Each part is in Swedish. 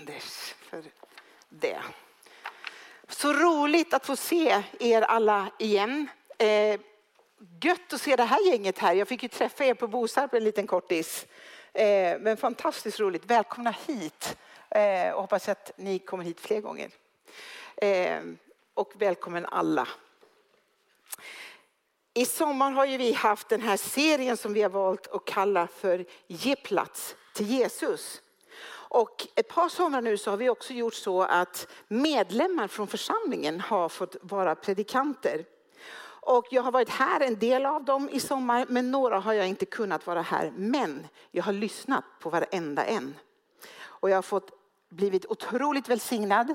Anders för det. Så roligt att få se er alla igen. Eh, gött att se det här gänget här. Jag fick ju träffa er på Bosarp en liten kortis. Eh, men fantastiskt roligt. Välkomna hit. Eh, och hoppas att ni kommer hit fler gånger. Eh, och välkommen alla. I sommar har ju vi haft den här serien som vi har valt att kalla för Ge plats till Jesus. Och ett par somrar nu så har vi också gjort så att medlemmar från församlingen har fått vara predikanter. Och jag har varit här en del av dem i sommar, men några har jag inte kunnat vara här. Men jag har lyssnat på varenda en. Och jag har fått blivit otroligt välsignad,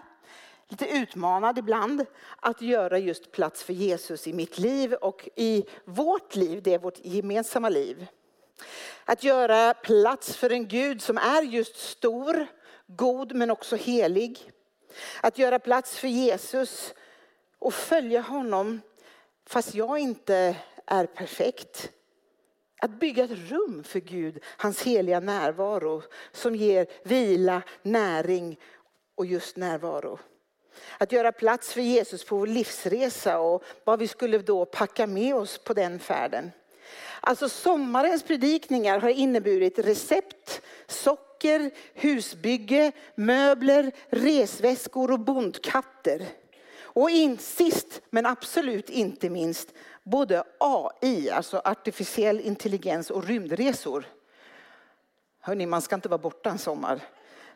lite utmanad ibland, att göra just plats för Jesus i mitt liv och i vårt liv, det är vårt gemensamma liv. Att göra plats för en Gud som är just stor, god men också helig. Att göra plats för Jesus och följa honom fast jag inte är perfekt. Att bygga ett rum för Gud, hans heliga närvaro som ger vila, näring och just närvaro. Att göra plats för Jesus på vår livsresa och vad vi skulle då packa med oss på den färden. Alltså sommarens predikningar har inneburit recept, socker, husbygge, möbler, resväskor och bondkatter. Och in, sist men absolut inte minst både AI, alltså artificiell intelligens och rymdresor. Hörni, man ska inte vara borta en sommar.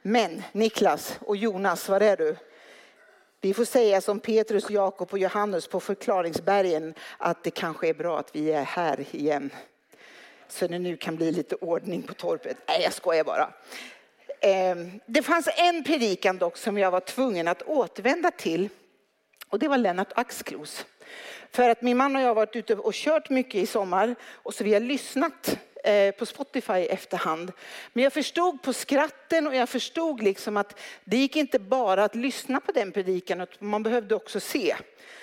Men Niklas och Jonas, var är du? Vi får säga som Petrus, Jakob och Johannes på förklaringsbergen att det kanske är bra att vi är här igen. Så det nu kan bli lite ordning på torpet. Nej, jag skojar bara. Ehm, det fanns en predikan dock som jag var tvungen att återvända till. Och det var Lennart Axklos. För att min man och jag har varit ute och kört mycket i sommar och så vi har lyssnat Eh, på Spotify i efterhand. Men jag förstod på skratten och jag förstod liksom att det gick inte bara att lyssna på den predikan utan man behövde också se.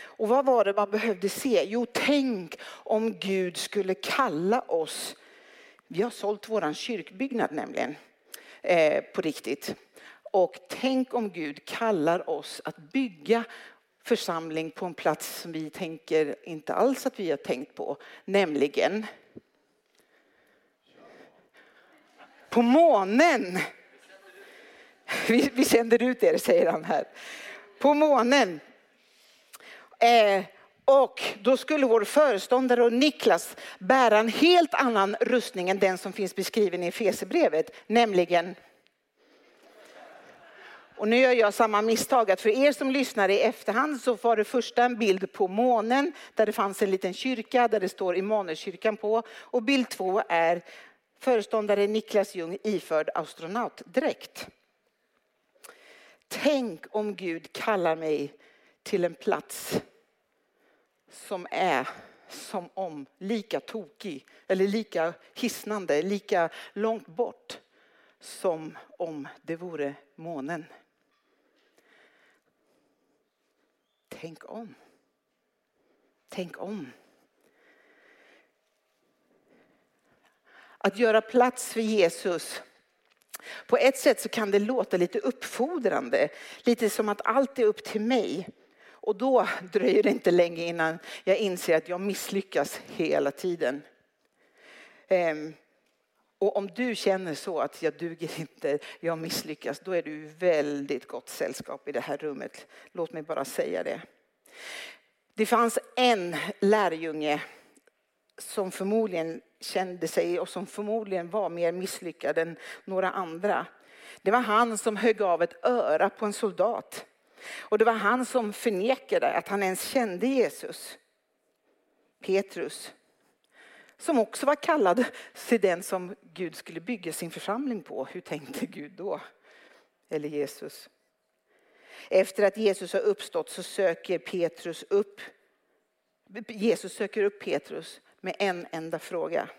Och vad var det man behövde se? Jo, tänk om Gud skulle kalla oss. Vi har sålt våran kyrkbyggnad nämligen eh, på riktigt. Och tänk om Gud kallar oss att bygga församling på en plats som vi tänker inte alls att vi har tänkt på, nämligen på månen. Vi, vi sänder ut er, säger han här. På månen. Eh, och då skulle vår föreståndare och Niklas bära en helt annan rustning än den som finns beskriven i Efesierbrevet, nämligen och nu gör jag samma misstag att för er som lyssnar i efterhand så var det första en bild på månen där det fanns en liten kyrka där det står Immanuelskyrkan på och bild två är föreståndare Niklas Ljung iförd astronautdräkt. Tänk om Gud kallar mig till en plats som är som om lika tokig eller lika hisnande, lika långt bort som om det vore månen. Tänk om. Tänk om. Att göra plats för Jesus. På ett sätt så kan det låta lite uppfordrande, lite som att allt är upp till mig. Och då dröjer det inte länge innan jag inser att jag misslyckas hela tiden. Ehm, och om du känner så att jag duger inte, jag misslyckas, då är du väldigt gott sällskap i det här rummet. Låt mig bara säga det. Det fanns en lärjunge som förmodligen kände sig och som förmodligen var mer misslyckad än några andra. Det var han som högg av ett öra på en soldat. Och det var han som förnekade att han ens kände Jesus. Petrus. Som också var kallad till den som Gud skulle bygga sin församling på. Hur tänkte Gud då? Eller Jesus. Efter att Jesus har uppstått så söker Petrus upp Jesus söker upp Petrus med en enda fråga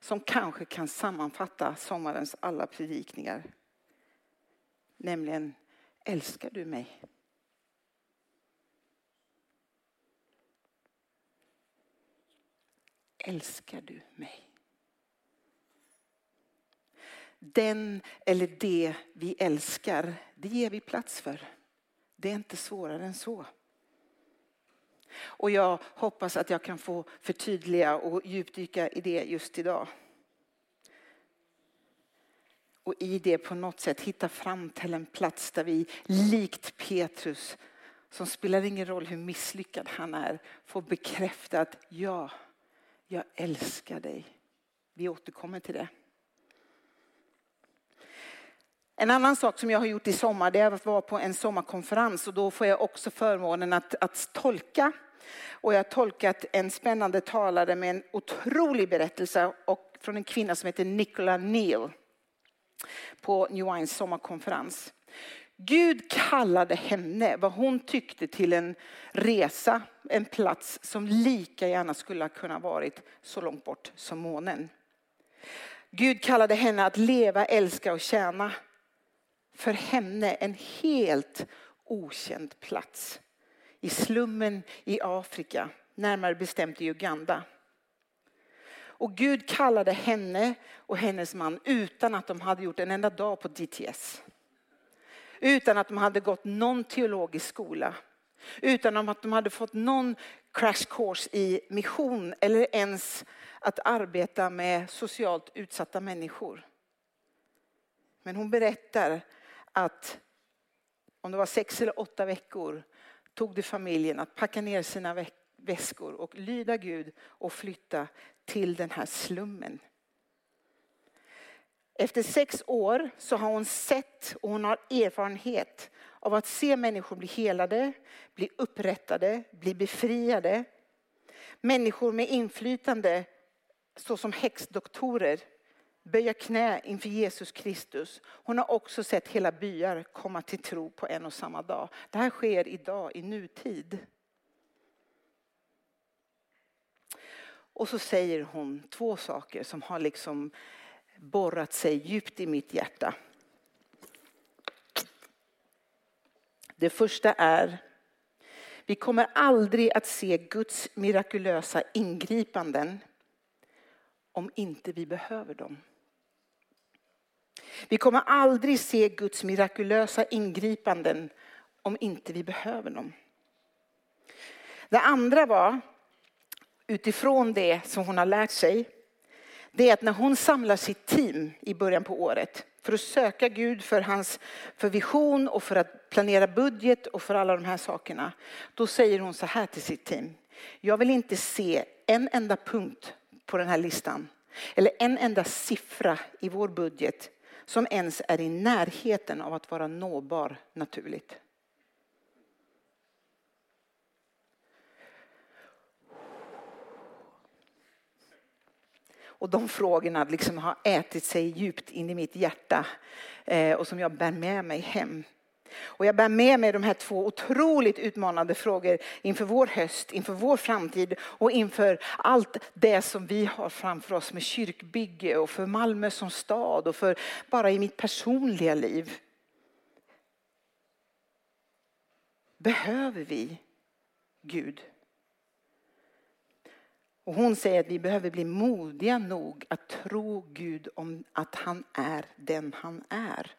som kanske kan sammanfatta sommarens alla predikningar. Nämligen, älskar du mig? Älskar du mig? den eller det vi älskar, det ger vi plats för. Det är inte svårare än så. Och jag hoppas att jag kan få förtydliga och djupdyka i det just idag. Och i det på något sätt hitta fram till en plats där vi likt Petrus, som spelar ingen roll hur misslyckad han är, får bekräfta att ja, jag älskar dig. Vi återkommer till det. En annan sak som jag har gjort i sommar det är att vara på en sommarkonferens och då får jag också förmånen att, att tolka. Och jag har tolkat en spännande talare med en otrolig berättelse och från en kvinna som heter Nicola Neal på New Wines sommarkonferens. Gud kallade henne, vad hon tyckte, till en resa, en plats som lika gärna skulle ha kunnat varit så långt bort som månen. Gud kallade henne att leva, älska och tjäna. För henne en helt okänd plats. I slummen i Afrika, närmare bestämt i Uganda. Och Gud kallade henne och hennes man utan att de hade gjort en enda dag på DTS. Utan att de hade gått någon teologisk skola. Utan att de hade fått någon crash course i mission eller ens att arbeta med socialt utsatta människor. Men hon berättar att om det var sex eller åtta veckor tog det familjen att packa ner sina väskor och lyda Gud och flytta till den här slummen. Efter sex år så har hon sett och hon har erfarenhet av att se människor bli helade, bli upprättade, bli befriade. Människor med inflytande såsom häxdoktorer böja knä inför Jesus Kristus. Hon har också sett hela byar komma till tro på en och samma dag. Det här sker idag i nutid. Och så säger hon två saker som har liksom borrat sig djupt i mitt hjärta. Det första är, vi kommer aldrig att se Guds mirakulösa ingripanden om inte vi behöver dem. Vi kommer aldrig se Guds mirakulösa ingripanden om inte vi behöver dem. Det andra var, utifrån det som hon har lärt sig, det är att när hon samlar sitt team i början på året för att söka Gud för hans för vision och för att planera budget och för alla de här sakerna. Då säger hon så här till sitt team. Jag vill inte se en enda punkt på den här listan eller en enda siffra i vår budget som ens är i närheten av att vara nåbar naturligt. Och de frågorna liksom har ätit sig djupt in i mitt hjärta eh, och som jag bär med mig hem. Och jag bär med mig de här två otroligt utmanande frågor inför vår höst, inför vår framtid och inför allt det som vi har framför oss med kyrkbygge och för Malmö som stad och för bara i mitt personliga liv. Behöver vi Gud? Och hon säger att vi behöver bli modiga nog att tro Gud om att han är den han är.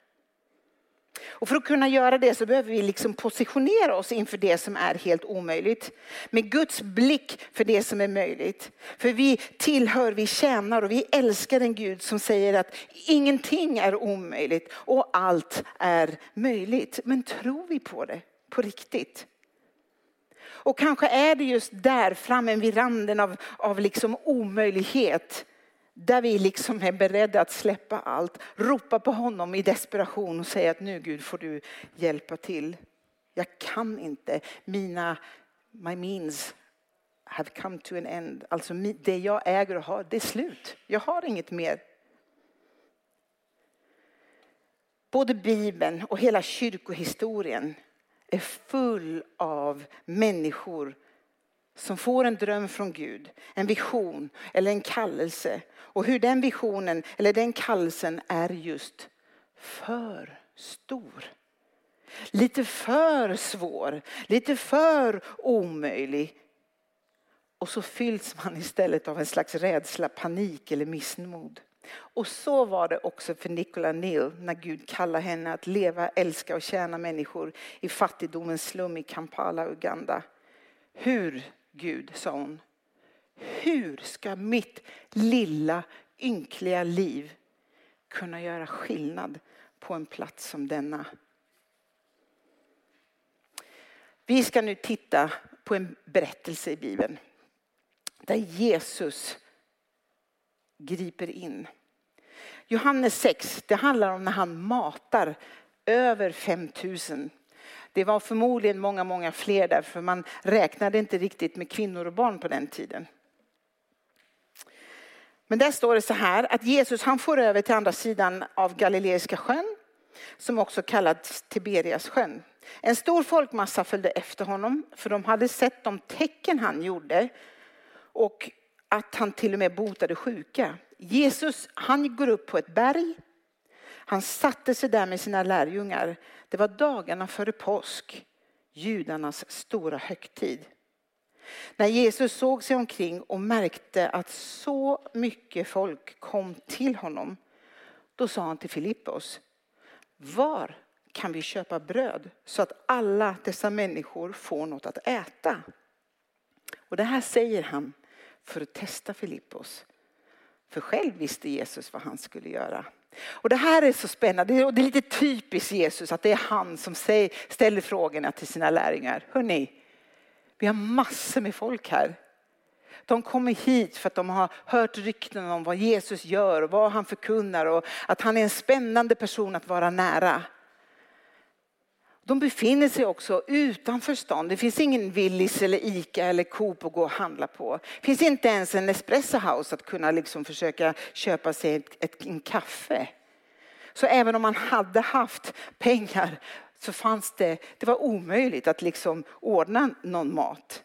Och för att kunna göra det så behöver vi liksom positionera oss inför det som är helt omöjligt. Med Guds blick för det som är möjligt. För vi tillhör, vi tjänar och vi älskar en Gud som säger att ingenting är omöjligt och allt är möjligt. Men tror vi på det på riktigt? Och kanske är det just där framme vid randen av, av liksom omöjlighet där vi liksom är beredda att släppa allt, ropa på honom i desperation och säga att nu Gud får du hjälpa till. Jag kan inte, mina, my means have come to an end. Alltså det jag äger och har, det är slut. Jag har inget mer. Både Bibeln och hela kyrkohistorien är full av människor som får en dröm från Gud, en vision eller en kallelse. Och hur den visionen eller den kallelsen är just för stor. Lite för svår, lite för omöjlig. Och så fylls man istället av en slags rädsla, panik eller missmod. Och så var det också för Nicola Neal när Gud kallade henne att leva, älska och tjäna människor i fattigdomens slum i Kampala, Uganda. Hur, Gud, sa hon, hur ska mitt lilla ynkliga liv kunna göra skillnad på en plats som denna? Vi ska nu titta på en berättelse i Bibeln där Jesus griper in. Johannes 6, det handlar om när han matar över 5000. Det var förmodligen många, många fler där för man räknade inte riktigt med kvinnor och barn på den tiden. Men där står det så här att Jesus han får över till andra sidan av Galileiska sjön som också kallats Tiberias sjön. En stor folkmassa följde efter honom för de hade sett de tecken han gjorde och att han till och med botade sjuka. Jesus han går upp på ett berg. Han satte sig där med sina lärjungar. Det var dagarna före påsk, judarnas stora högtid. När Jesus såg sig omkring och märkte att så mycket folk kom till honom, då sa han till Filippos, var kan vi köpa bröd så att alla dessa människor får något att äta? Och det här säger han för att testa Filippos. För själv visste Jesus vad han skulle göra. Och det här är så spännande och det är lite typiskt Jesus att det är han som ställer frågorna till sina lärjungar. Hörrni, vi har massor med folk här. De kommer hit för att de har hört rykten om vad Jesus gör och vad han förkunnar och att han är en spännande person att vara nära. De befinner sig också utanför stan. Det finns ingen Willys eller Ica eller Coop att gå och handla på. Det finns inte ens en Espresso House att kunna liksom försöka köpa sig ett, ett, en kaffe. Så även om man hade haft pengar så fanns det, det var omöjligt att liksom ordna någon mat.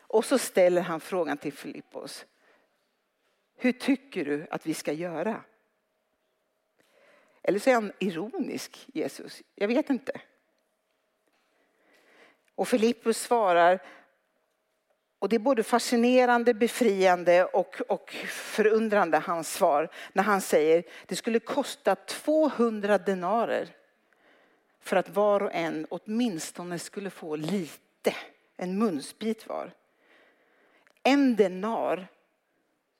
Och så ställer han frågan till Filippos. Hur tycker du att vi ska göra? Eller så är han ironisk, Jesus. Jag vet inte. Och Filippus svarar, och det är både fascinerande, befriande och, och förundrande hans svar när han säger det skulle kosta 200 denarer för att var och en åtminstone skulle få lite, en munsbit var. En denar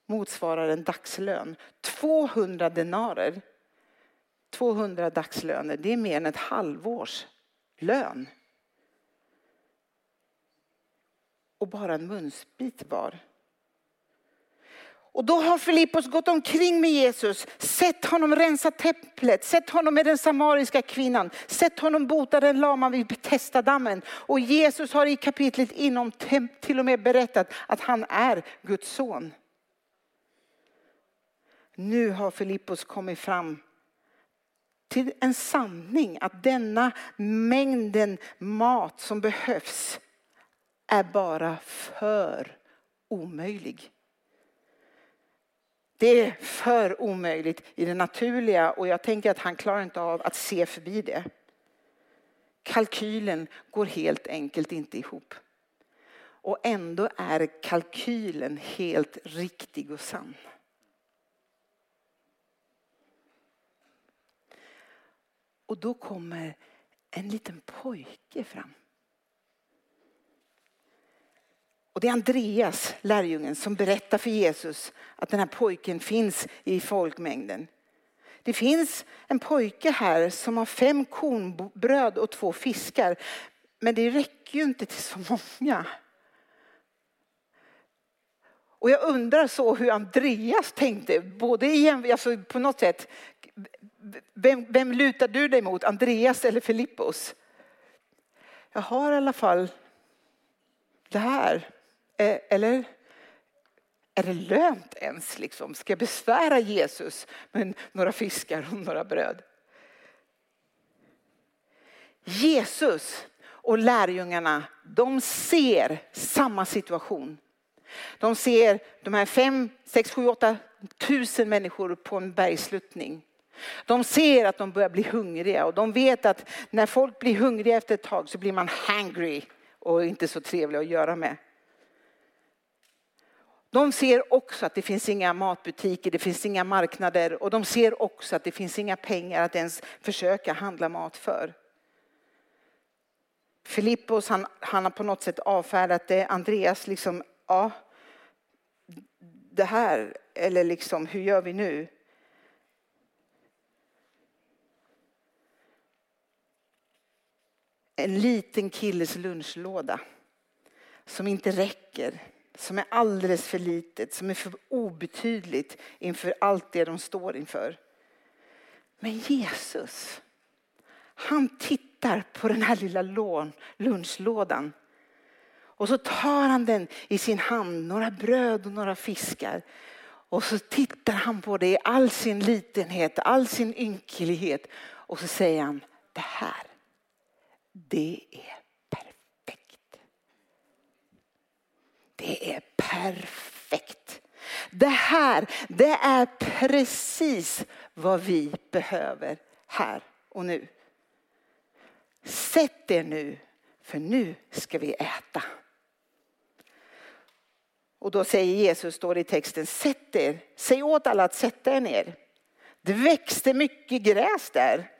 motsvarar en dagslön. 200 denarer 200 dagslöner, det är mer än ett halvårs lön. Och bara en munsbit var. Och då har Filippos gått omkring med Jesus, sett honom rensa templet, sett honom med den samariska kvinnan, sett honom bota den lama vid Betestadammen. Och Jesus har i kapitlet inom till och med berättat att han är Guds son. Nu har Filippos kommit fram till en sanning att denna mängden mat som behövs är bara för omöjlig. Det är för omöjligt i det naturliga och jag tänker att han klarar inte av att se förbi det. Kalkylen går helt enkelt inte ihop. Och ändå är kalkylen helt riktig och sann. Och då kommer en liten pojke fram. Och det är Andreas, lärjungen, som berättar för Jesus att den här pojken finns i folkmängden. Det finns en pojke här som har fem kornbröd och två fiskar. Men det räcker ju inte till så många. Och jag undrar så hur Andreas tänkte, både i, alltså på något sätt, vem, vem lutar du dig mot, Andreas eller Filippos? Jag har i alla fall det här. Eh, eller? Är det lönt ens? Liksom? Ska jag besvära Jesus med några fiskar och några bröd? Jesus och lärjungarna, de ser samma situation. De ser de här fem, sex, sju, åtta tusen människor på en bergsluttning. De ser att de börjar bli hungriga och de vet att när folk blir hungriga efter ett tag så blir man hangry och inte så trevlig att göra med. De ser också att det finns inga matbutiker, det finns inga marknader och de ser också att det finns inga pengar att ens försöka handla mat för. Filippos han, han har på något sätt avfärdat det. Andreas liksom, ja, det här, eller liksom hur gör vi nu? En liten killes lunchlåda som inte räcker, som är alldeles för litet, som är för obetydligt inför allt det de står inför. Men Jesus, han tittar på den här lilla lunchlådan och så tar han den i sin hand, några bröd och några fiskar. Och så tittar han på det i all sin litenhet, all sin ynklighet. Och så säger han, det här, det är perfekt. Det är perfekt. Det här, det är precis vad vi behöver här och nu. Sätt er nu, för nu ska vi äta. Och då säger Jesus, står det i texten, sätt er, säg åt alla att sätta er ner. Det växte mycket gräs där.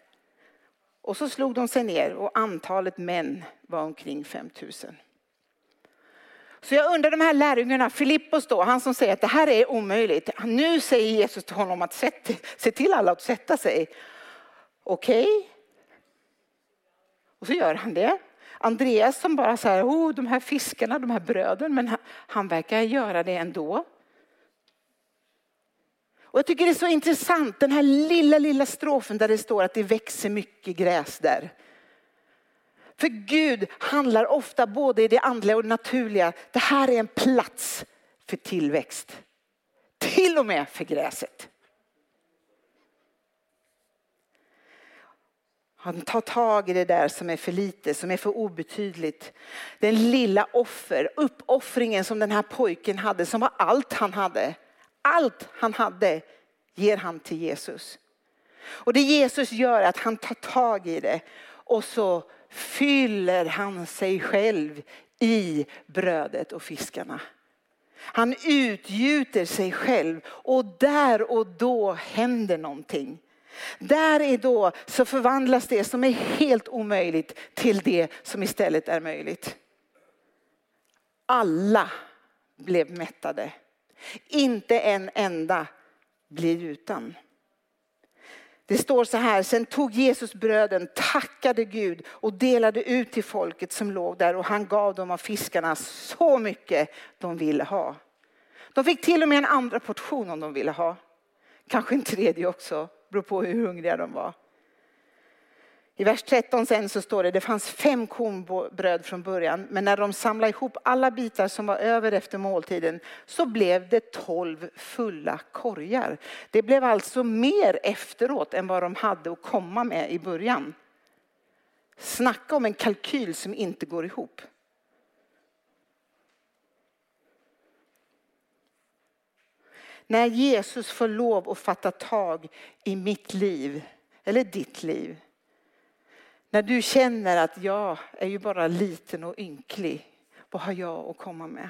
Och så slog de sig ner och antalet män var omkring 5000. Så jag undrar de här lärjungarna, Filippos då, han som säger att det här är omöjligt. Nu säger Jesus till honom att se till alla att sätta sig. Okej. Okay. Och så gör han det. Andreas som bara säger, oh, de här fiskarna, de här bröden, men han, han verkar göra det ändå. Och jag tycker det är så intressant, den här lilla, lilla strofen där det står att det växer mycket gräs där. För Gud handlar ofta både i det andliga och det naturliga. Det här är en plats för tillväxt. Till och med för gräset. Han tar tag i det där som är för lite, som är för obetydligt. Den lilla offer, uppoffringen som den här pojken hade, som var allt han hade. Allt han hade ger han till Jesus. Och det Jesus gör är att han tar tag i det och så fyller han sig själv i brödet och fiskarna. Han utgjuter sig själv och där och då händer någonting. Där är då så förvandlas det som är helt omöjligt till det som istället är möjligt. Alla blev mättade. Inte en enda blir utan. Det står så här, sen tog Jesus bröden, tackade Gud och delade ut till folket som låg där och han gav dem av fiskarna så mycket de ville ha. De fick till och med en andra portion om de ville ha. Kanske en tredje också beror på hur hungriga de var. I vers 13 sen så står det, det fanns fem kornbröd från början, men när de samlade ihop alla bitar som var över efter måltiden så blev det tolv fulla korgar. Det blev alltså mer efteråt än vad de hade att komma med i början. Snacka om en kalkyl som inte går ihop. När Jesus får lov att fatta tag i mitt liv, eller ditt liv. När du känner att jag är ju bara liten och ynklig. Vad har jag att komma med?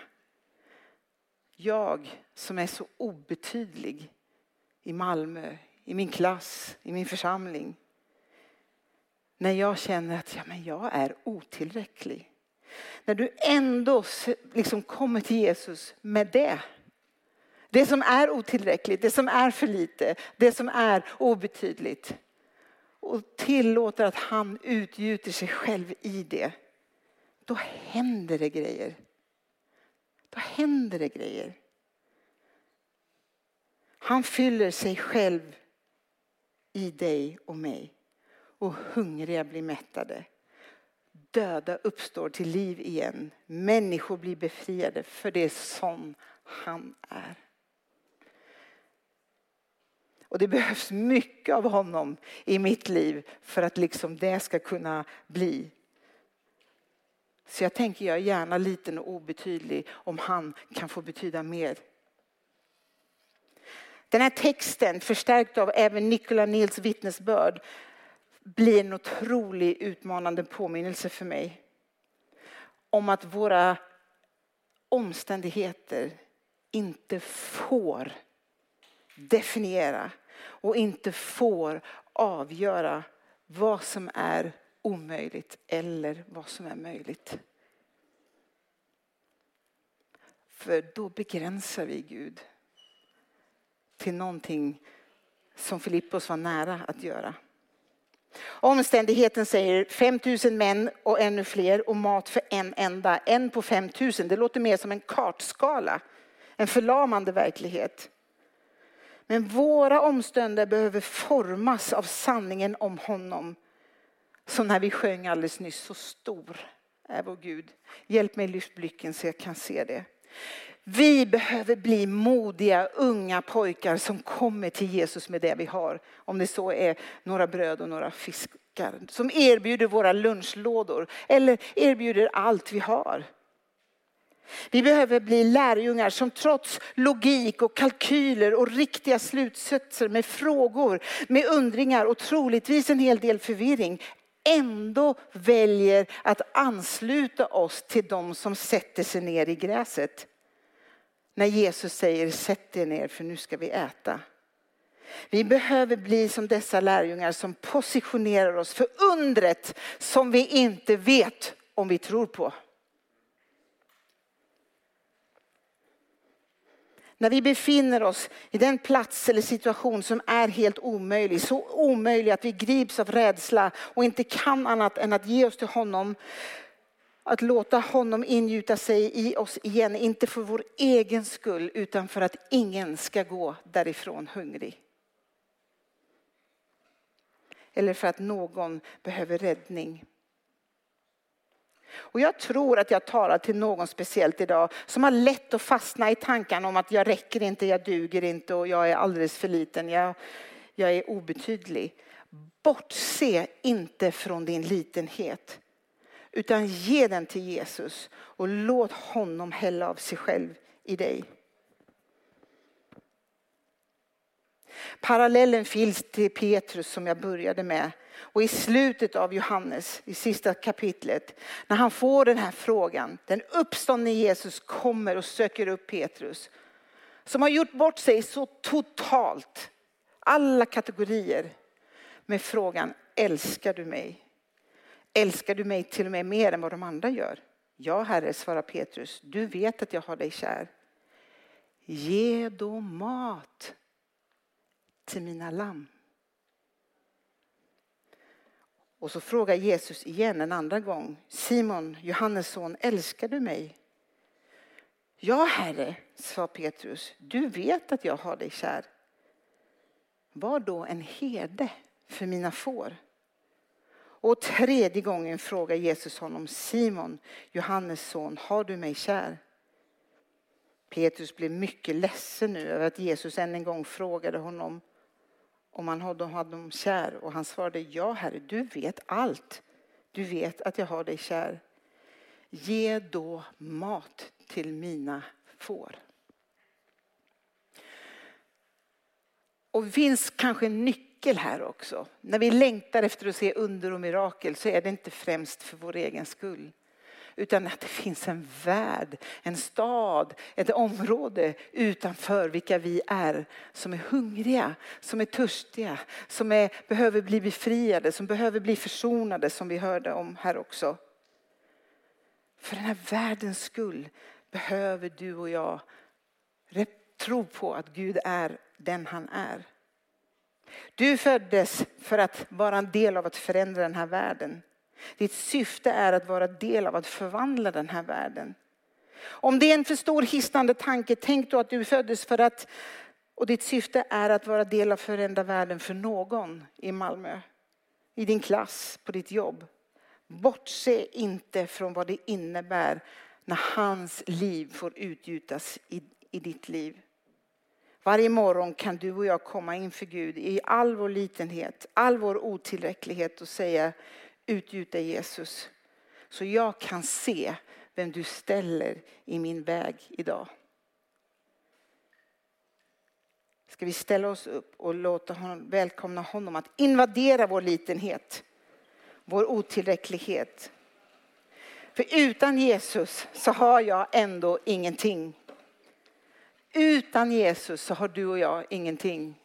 Jag som är så obetydlig i Malmö, i min klass, i min församling. När jag känner att ja, men jag är otillräcklig. När du ändå liksom kommer till Jesus med det det som är otillräckligt, det som är för lite, det som är obetydligt. Och tillåter att han utgjuter sig själv i det. Då händer det grejer. Då händer det grejer. Han fyller sig själv i dig och mig. Och hungriga blir mättade. Döda uppstår till liv igen. Människor blir befriade för det är sån han är. Och det behövs mycket av honom i mitt liv för att liksom det ska kunna bli. Så jag tänker jag är gärna liten och obetydlig om han kan få betyda mer. Den här texten, förstärkt av även Nikola Nils vittnesbörd, blir en otrolig utmanande påminnelse för mig. Om att våra omständigheter inte får definiera och inte får avgöra vad som är omöjligt eller vad som är möjligt. För då begränsar vi Gud till någonting som Filippos var nära att göra. Omständigheten säger 5 000 män och ännu fler och mat för en enda. En på 5 000. Det låter mer som en kartskala. En förlamande verklighet. Men våra omständigheter behöver formas av sanningen om honom. Som när vi sjöng alldeles nyss, så stor är vår Gud. Hjälp mig lyft blicken så jag kan se det. Vi behöver bli modiga unga pojkar som kommer till Jesus med det vi har. Om det så är några bröd och några fiskar. Som erbjuder våra lunchlådor eller erbjuder allt vi har. Vi behöver bli lärjungar som trots logik och kalkyler och riktiga slutsatser med frågor, med undringar och troligtvis en hel del förvirring ändå väljer att ansluta oss till de som sätter sig ner i gräset när Jesus säger sätt er ner för nu ska vi äta. Vi behöver bli som dessa lärjungar som positionerar oss för undret som vi inte vet om vi tror på. När vi befinner oss i den plats eller situation som är helt omöjlig, så omöjlig att vi grips av rädsla och inte kan annat än att ge oss till honom, att låta honom ingjuta sig i oss igen, inte för vår egen skull utan för att ingen ska gå därifrån hungrig. Eller för att någon behöver räddning. Och jag tror att jag talar till någon speciellt idag som har lätt att fastna i tankarna om att jag räcker inte, jag duger inte och jag är alldeles för liten, jag, jag är obetydlig. Bortse inte från din litenhet. Utan ge den till Jesus och låt honom hälla av sig själv i dig. Parallellen finns till Petrus som jag började med. Och i slutet av Johannes, i sista kapitlet, när han får den här frågan, den uppståndne Jesus kommer och söker upp Petrus. Som har gjort bort sig så totalt, alla kategorier, med frågan, älskar du mig? Älskar du mig till och med mer än vad de andra gör? Ja, Herre, svarar Petrus, du vet att jag har dig kär. Ge då mat till mina lamm. Och så frågar Jesus igen en andra gång. Simon, Johannes son, älskar du mig? Ja, Herre, sa Petrus, du vet att jag har dig kär. Var då en herde för mina får. Och tredje gången frågar Jesus honom, Simon, Johannes son, har du mig kär? Petrus blev mycket ledsen nu över att Jesus än en gång frågade honom om han hade honom kär. Och han svarade, ja herre, du vet allt. Du vet att jag har dig kär. Ge då mat till mina får. Och finns kanske en nyckel här också. När vi längtar efter att se under och mirakel så är det inte främst för vår egen skull. Utan att det finns en värld, en stad, ett område utanför vilka vi är. Som är hungriga, som är törstiga, som är, behöver bli befriade, som behöver bli försonade som vi hörde om här också. För den här världens skull behöver du och jag tro på att Gud är den han är. Du föddes för att vara en del av att förändra den här världen. Ditt syfte är att vara del av att förvandla den här världen. Om det är en för stor hisnande tanke, tänk då att du föddes för att, och ditt syfte är att vara del av att förändra världen för någon i Malmö. I din klass, på ditt jobb. Bortse inte från vad det innebär när hans liv får utgjutas i, i ditt liv. Varje morgon kan du och jag komma inför Gud i all vår litenhet, all vår otillräcklighet och säga utgjuta Jesus. Så jag kan se vem du ställer i min väg idag. Ska vi ställa oss upp och låta honom, välkomna honom att invadera vår litenhet, vår otillräcklighet. För utan Jesus så har jag ändå ingenting. Utan Jesus så har du och jag ingenting.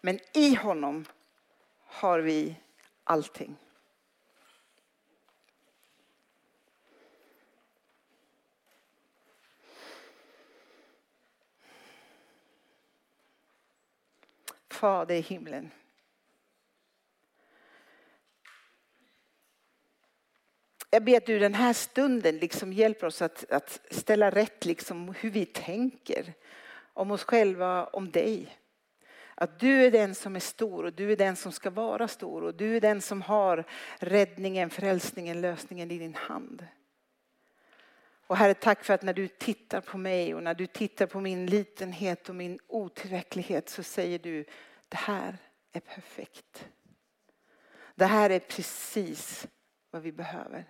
Men i honom har vi allting. Fader i himlen. Jag ber att du den här stunden liksom hjälper oss att, att ställa rätt liksom hur vi tänker om oss själva, om dig. Att du är den som är stor och du är den som ska vara stor och du är den som har räddningen, frälsningen, lösningen i din hand. Och Herre, tack för att när du tittar på mig och när du tittar på min litenhet och min otillräcklighet så säger du det här är perfekt. Det här är precis vad vi behöver.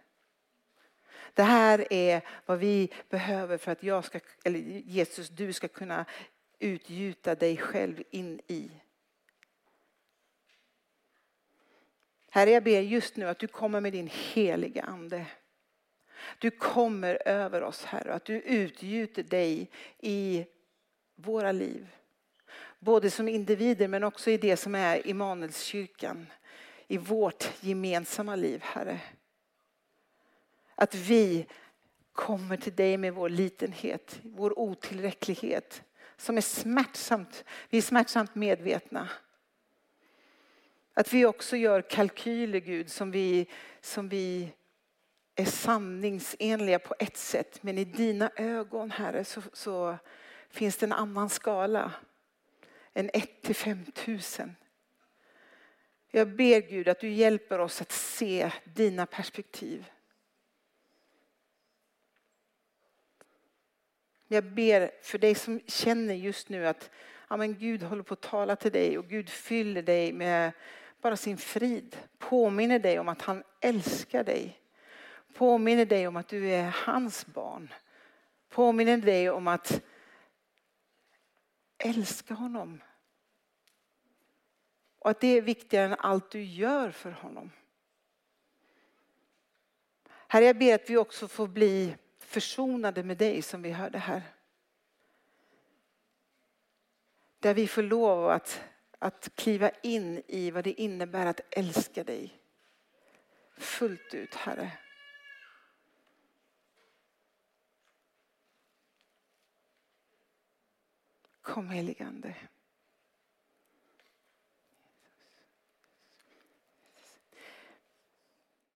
Det här är vad vi behöver för att jag ska, eller Jesus, du ska kunna utgjuta dig själv in i. Herre, jag ber just nu att du kommer med din heliga ande. Du kommer över oss, Herre, att du utgjuter dig i våra liv. Både som individer men också i det som är Immanuelskyrkan. I vårt gemensamma liv, Herre. Att vi kommer till dig med vår litenhet, vår otillräcklighet som är smärtsamt, vi är smärtsamt medvetna. Att vi också gör kalkyler Gud som vi, som vi är sanningsenliga på ett sätt men i dina ögon Herre så, så finns det en annan skala. En 1 till 5 tusen. Jag ber Gud att du hjälper oss att se dina perspektiv. Jag ber för dig som känner just nu att ja, men Gud håller på att tala till dig och Gud fyller dig med bara sin frid. Påminner dig om att han älskar dig. Påminner dig om att du är hans barn. Påminner dig om att älska honom. Och att det är viktigare än allt du gör för honom. Herre, jag ber att vi också får bli försonade med dig som vi hörde här. Där vi får lov att, att kliva in i vad det innebär att älska dig fullt ut, Herre. Kom heligande.